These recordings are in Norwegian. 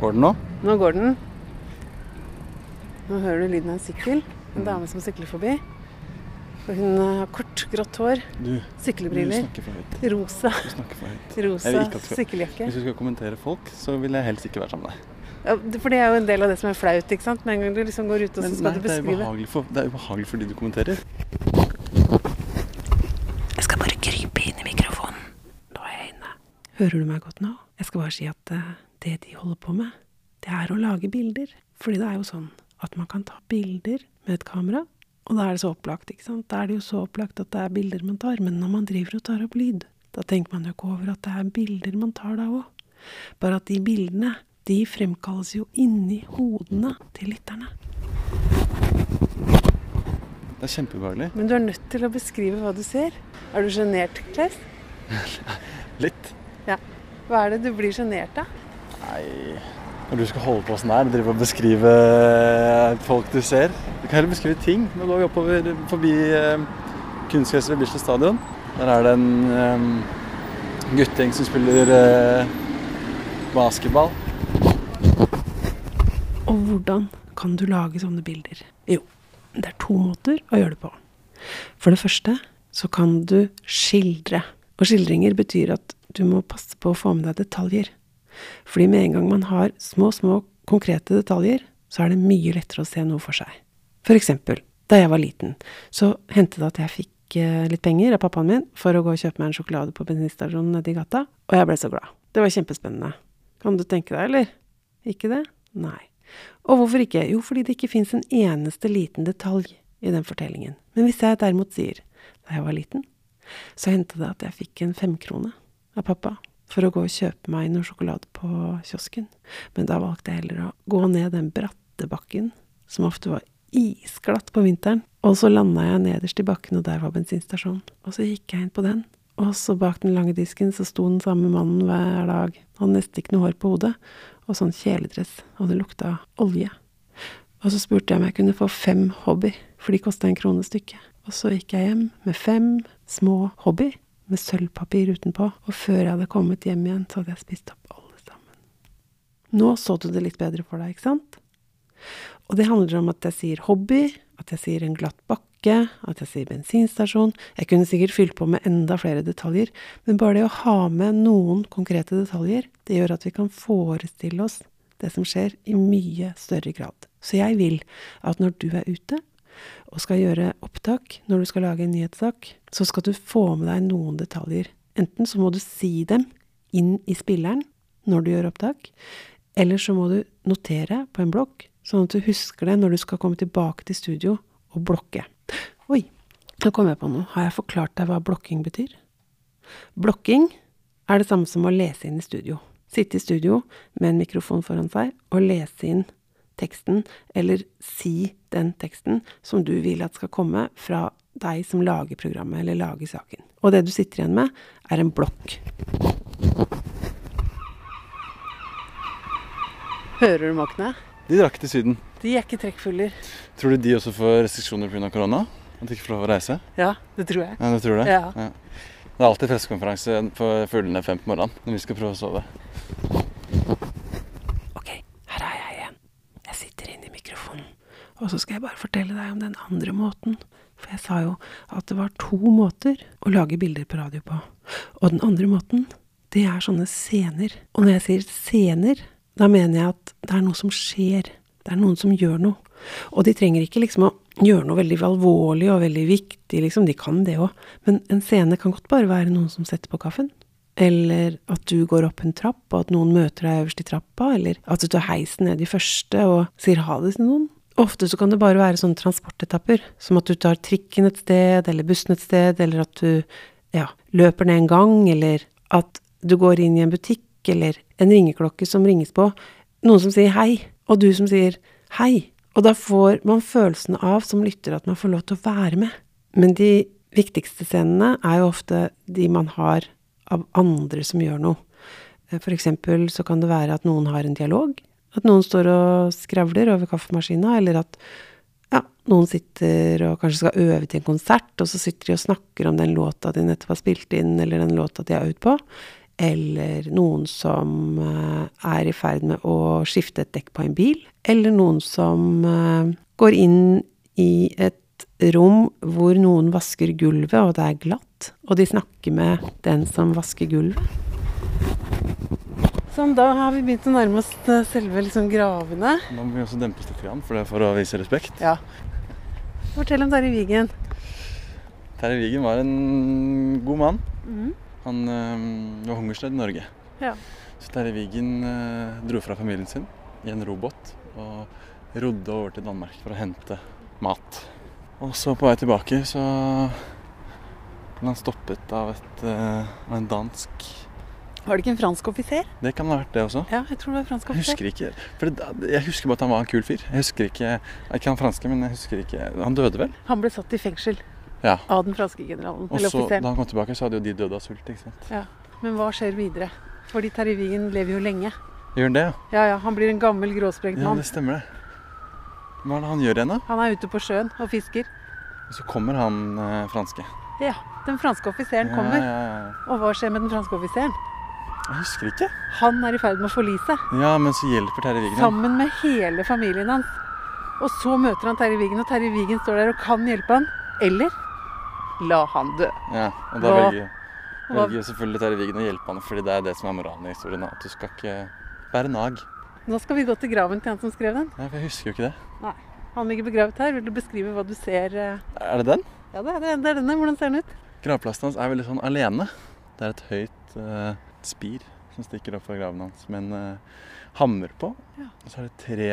Går den nå? Nå går den. Nå hører du lyden av en sykkel. En dame som sykler forbi. Og hun har kort, grått hår, Du, for rosa, Du for rosa skal- sykkeljakke. Hvis du skal kommentere folk, så vil jeg helst ikke være sammen med deg. Ja, for det er jo en del av det som er flaut, ikke sant. Med en gang du liksom går ut og så skal nei, du det er beskrive. ubehagelig for, det er ubehagelig fordi du kommenterer. Jeg skal bare krype inn i mikrofonen. Nå er jeg inne. Hører du meg godt nå? Jeg skal bare si at eh, det de holder på med, det er å lage bilder. Fordi det er jo sånn at man kan ta bilder med et kamera, og da er det så opplagt, ikke sant. Da er det jo så opplagt at det er bilder man tar. Men når man driver og tar opp lyd, da tenker man jo ikke over at det er bilder man tar da òg. Bare at de bildene, de fremkalles jo inni hodene til lytterne. Det er kjempeubehagelig. Men du er nødt til å beskrive hva du ser. Er du sjenert, Klaus? Litt. Ja. Hva er det du blir sjenert av? Nei Når du skal holde på sånn her, drive og beskrive folk du ser Du kan heller beskrive ting. Nå går vi oppover forbi eh, kunstgresset ved Bislett stadion. Der er det en eh, guttegjeng som spiller eh, basketball. Og hvordan kan du lage sånne bilder? Jo, det er to måter å gjøre det på. For det første så kan du skildre. Og skildringer betyr at du må passe på å få med deg detaljer. Fordi med en gang man har små, små konkrete detaljer, så er det mye lettere å se noe for seg. For eksempel, da jeg var liten, så hendte det at jeg fikk eh, litt penger av pappaen min for å gå og kjøpe meg en sjokolade på bensinstasjonen nedi gata, og jeg ble så glad. Det var kjempespennende. Kan du tenke deg, eller? Ikke det? Nei. Og hvorfor ikke? Jo, fordi det ikke fins en eneste liten detalj i den fortellingen. Men hvis jeg derimot sier da jeg var liten, så hendte det at jeg fikk en femkrone av pappa for å gå og kjøpe meg noe sjokolade på kiosken. Men da valgte jeg heller å gå ned den bratte bakken, som ofte var isglatt på vinteren. Og så landa jeg nederst i bakken, og der var bensinstasjonen. Og så gikk jeg inn på den. Og så bak den lange disken så sto den samme mannen hver dag. Hadde nesten ikke noe hår på hodet, og sånn kjeledress. Og det lukta olje. Og så spurte jeg om jeg kunne få fem hobby, for de kosta en krone stykket. Og så gikk jeg hjem med fem små hobby, med sølvpapir utenpå. Og før jeg hadde kommet hjem igjen, så hadde jeg spist opp alle sammen. Nå så du det litt bedre for deg, ikke sant? Og det handler om at jeg sier hobby, at jeg sier en glatt bakke, at jeg sier bensinstasjon. Jeg kunne sikkert fylt på med enda flere detaljer, men bare det å ha med noen konkrete detaljer, det gjør at vi kan forestille oss det som skjer, i mye større grad. Så jeg vil at når du er ute og skal gjøre opptak, når du skal lage en nyhetssak, så skal du få med deg noen detaljer. Enten så må du si dem inn i spilleren når du gjør opptak, eller så må du notere på en blokk, sånn at du husker det når du skal komme tilbake til studio og blokke. Oi, nå kom jeg på noe. Har jeg forklart deg hva blokking betyr? Blokking er det samme som å lese inn i studio. Sitte i studio med en mikrofon foran seg og lese inn teksten, eller si den teksten som du vil at skal komme fra deg som lager programmet eller lager saken. Og det du sitter igjen med, er en blokk. Hører du måkene? De drakk til Syden. De er ikke trekkfugler. Tror du de også får restriksjoner pga. korona? At de ikke får lov å reise? Ja, det tror jeg. Ja, du tror det? Ja. Det er alltid pressekonferanse for fuglene fem på morgenen når vi skal prøve å sove. Ok, her er jeg igjen. Jeg sitter inne i mikrofonen. Og så skal jeg bare fortelle deg om den andre måten. For jeg sa jo at det var to måter å lage bilder på radio på. Og den andre måten, det er sånne scener. Og når jeg sier scener, da mener jeg at det er noe som skjer. Det er noen som gjør noe. Og de trenger ikke liksom å gjøre noe veldig alvorlig og veldig viktig, liksom. De kan det òg. Men en scene kan godt bare være noen som setter på kaffen. Eller at du går opp en trapp, og at noen møter deg øverst i trappa. Eller at du tar heisen ned i første og sier ha det til noen. Ofte så kan det bare være sånne transportetapper, som at du tar trikken et sted, eller bussen et sted, eller at du ja, løper ned en gang, eller at du går inn i en butikk, eller en ringeklokke som ringes på. Noen som sier hei, og du som sier hei. Og da får man følelsen av, som lytter, at man får lov til å være med. Men de viktigste scenene er jo ofte de man har av andre som gjør noe. For eksempel så kan det være at noen har en dialog. At noen står og skravler over kaffemaskina, eller at ja, Noen sitter og kanskje skal øve til en konsert, og så sitter de og snakker om den låta de nettopp har spilt inn, eller den låta de har øvd på. Eller noen som eh, er i ferd med å skifte et dekk på en bil. Eller noen som eh, går inn i et rom hvor noen vasker gulvet, og det er glatt. Og de snakker med den som vasker gulvet. Sånn, da har vi begynt å nærme oss eh, selve liksom gravene. Nå må vi også dempes litt, for det er for å vise respekt. Ja. Fortell om Terje Vigen. Terje Vigen var en god mann. Mm. Han øh, var hungersnødd i Norge. Ja. Så Terje Vigen øh, dro fra familien sin i en robåt og rodde over til Danmark for å hente mat. Og så på vei tilbake så ble han stoppet av, et, øh, av en dansk Var det ikke en fransk offiser? Det kan ha vært det også. Ja, jeg tror det var fransk Jeg husker ikke. For det, jeg husker bare at han var en kul fyr. Jeg husker ikke Ikke han franske, men jeg husker ikke Han døde vel? Han ble satt i fengsel Ja. av den franske generalen. Og så da han kom tilbake, så hadde jo de dødd av sult. ikke sant? Ja. Men hva skjer videre? Fordi Terje Vigen lever jo lenge. Gjør han det, ja? Ja ja, han blir en gammel gråsprengt Ja, det stemmer det. Hva er det han gjør igjen, da? Han er ute på sjøen og fisker. Og så kommer han eh, franske. Ja, den franske offiseren Ja, kommer. ja, ja. Og hva skjer med den franske offiseren? Jeg husker ikke. Han er i ferd med å forlise. Ja, men så hjelper Terje Wigen. Sammen med hele familien hans. Og så møter han Terje Wigen, og Terje Wigen står der og kan hjelpe han. Eller la han dø. Ja, og da Hva- velger, velger selvfølgelig Terje Wigen å hjelpe han, fordi det er det som er moralen i historien. At du skal ikke bære nag. Nå skal vi gå til graven til han som skrev den. Ja, for jeg husker jo ikke det. Nei. Han ligger begravet her. Vil du beskrive hva du ser? eh? Er det den? Ja, det er, det er denne. Hvordan ser den ut? Gravplassen hans er veldig sånn alene. Det er et høyt eh, spir som stikker opp fra graven hans med en uh, hammer på. Ja. Og så er det tre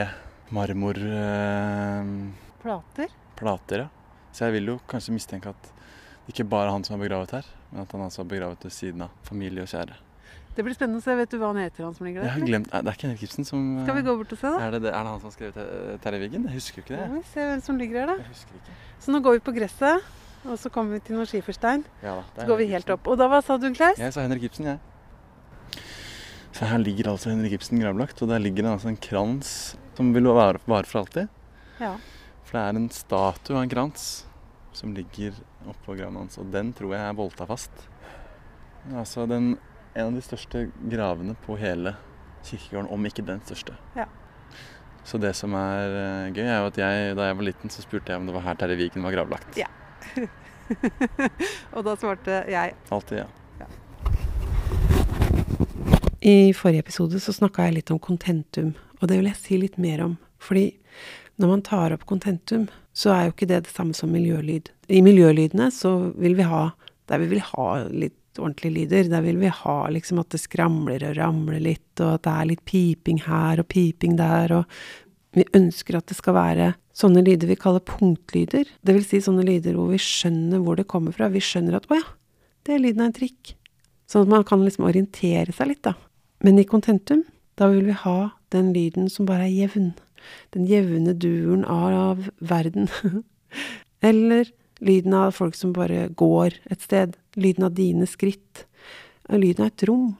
marmorplater, Plater. ja. Så jeg vil jo kanskje mistenke at det ikke bare er han som er begravet her, men at han altså er begravet ved siden av familie og kjære. Det blir spennende å se. Vet du hva han heter, han som ligger Jeg har glemt, Det er ikke Henrik Ibsen som eh, Skal vi gå bort og se, da? Er det, er det han som har skrevet Ter- Terje Vigen? Jeg husker jo ikke Ja, det. vi ser hvem som ligger her, da. Jeg husker ikke. Så nå går vi på gresset, og så kommer vi til noen skiferstein. Ja da, Så går vi helt opp. Og da, hva sa du, Klaus? Jeg sa Henrik Ibsen, jeg. Så her ligger altså Henrik Ibsen gravlagt, og der ligger det altså en krans som vil vare, vare for alltid. Ja. For det er en statue av en krans som ligger oppå graven hans, og den tror jeg er bolta fast. Altså den, en av de største gravene på hele kirkegården, om ikke den største. Ja. Så det som er eh, gøy, er jo at jeg, da jeg var liten, så spurte jeg om det var her Terje Vigen var gravlagt. Ja. Og da svarte jeg Alltid, ja. I forrige episode så snakka jeg litt om kontentum, og det vil jeg si litt mer om. Fordi når man tar opp kontentum, så er jo ikke det det samme som miljølyd. I miljølydene så vil vi ha Der vi vil ha litt ordentlige lyder. Der vil vi ha liksom at det skramler og ramler litt, og at det er litt piping her og piping der, og vi ønsker at det skal være sånne lyder vi kaller punktlyder. Det vil si sånne lyder hvor vi skjønner hvor det kommer fra. Vi skjønner at å ja, det er lyden av en trikk. Sånn at man kan liksom orientere seg litt, da. Men i kontentum, da vil vi ha den lyden som bare er jevn. Den jevne duren av verden. Eller lyden av folk som bare går et sted. Lyden av dine skritt. Lyden av et rom.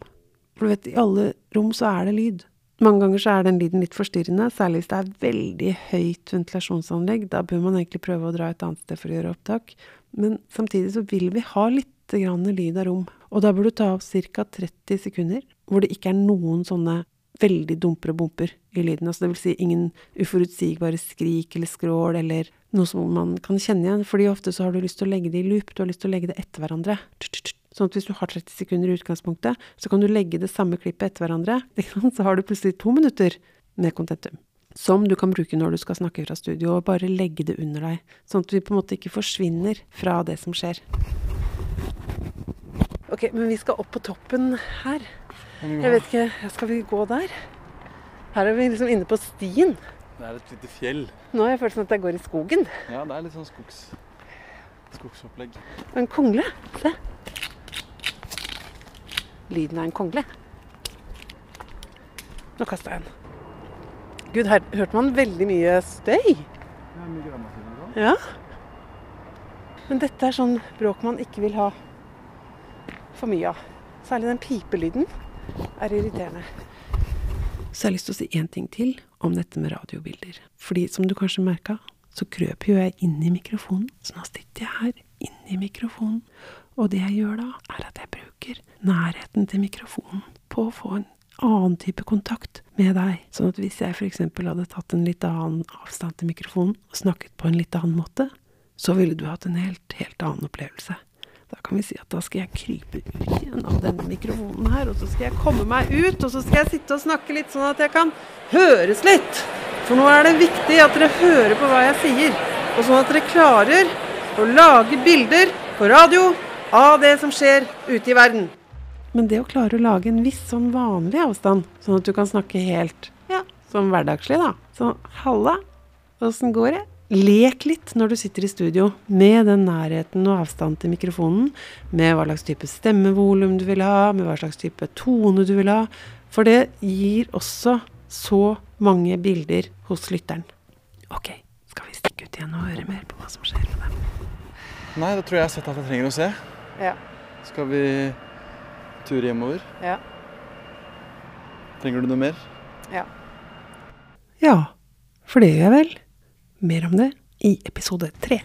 For du vet, i alle rom så er det lyd. Mange ganger så er den lyden litt forstyrrende, særlig hvis det er veldig høyt ventilasjonsanlegg. Da bør man egentlig prøve å dra et annet sted for å gjøre opptak. Men samtidig så vil vi ha litt grann lyd av rom. Og da bør du ta av ca. 30 sekunder hvor det ikke er noen sånne veldig dumper og bumper i lyden. Altså det vil si ingen uforutsigbare skrik eller skrål eller noe som man kan kjenne igjen. Fordi ofte så har du lyst til å legge det i loop, du har lyst til å legge det etter hverandre. Sånn at hvis du har 30 sekunder i utgangspunktet, så kan du legge det samme klippet etter hverandre. Så har du plutselig to minutter med kontentum. Som du kan bruke når du skal snakke fra studio, og bare legge det under deg. Sånn at vi på en måte ikke forsvinner fra det som skjer. Ok, men vi skal opp på toppen her. Jeg vet ikke, skal vi gå der? Her er vi liksom inne på stien. Det er et lite fjell. Nå har jeg følelsen at jeg går i skogen. Ja, det er litt sånn skogs, skogsopplegg. er en kongle. Se. Lyden av en kongle. Nå kasta jeg den. Gud, her hørte man veldig mye støy. Ja. Men dette er sånn bråk man ikke vil ha for mye av. Særlig den pipelyden er irriterende. Så jeg har lyst til å si én ting til om dette med radiobilder. Fordi som du kanskje merka, så krøp jo jeg inn i mikrofonen. Så nå sitter jeg her inni mikrofonen. Og det jeg gjør da, er at jeg bruker nærheten til mikrofonen på å få en annen type kontakt med deg. Sånn at hvis jeg f.eks. hadde tatt en litt annen avstand til mikrofonen og snakket på en litt annen måte, så ville du hatt en helt, helt annen opplevelse. Da kan vi si at da skal jeg krype ut igjen denne mikrofonen her, og så skal jeg komme meg ut, og så skal jeg sitte og snakke litt sånn at jeg kan høres litt. For nå er det viktig at dere hører på hva jeg sier, og sånn at dere klarer å lage bilder på radio av det som skjer ute i verden. Men det å klare å lage en viss sånn vanlig avstand, sånn at du kan snakke helt ja, sånn hverdagslig, da. Så halla, åssen går det? Lek litt når du sitter i studio med den nærheten og avstanden til mikrofonen, med hva slags type stemmevolum du vil ha, med hva slags type tone du vil ha. For det gir også så mange bilder hos lytteren. Ok, skal vi stikke ut igjen og høre mer på hva som skjer med dem? Nei, da tror jeg jeg har sett alt jeg trenger å se. Ja. Skal vi ture hjemover? Ja. Trenger du noe mer? Ja, Ja, for det gjør jeg vel. Mer om det i episode tre.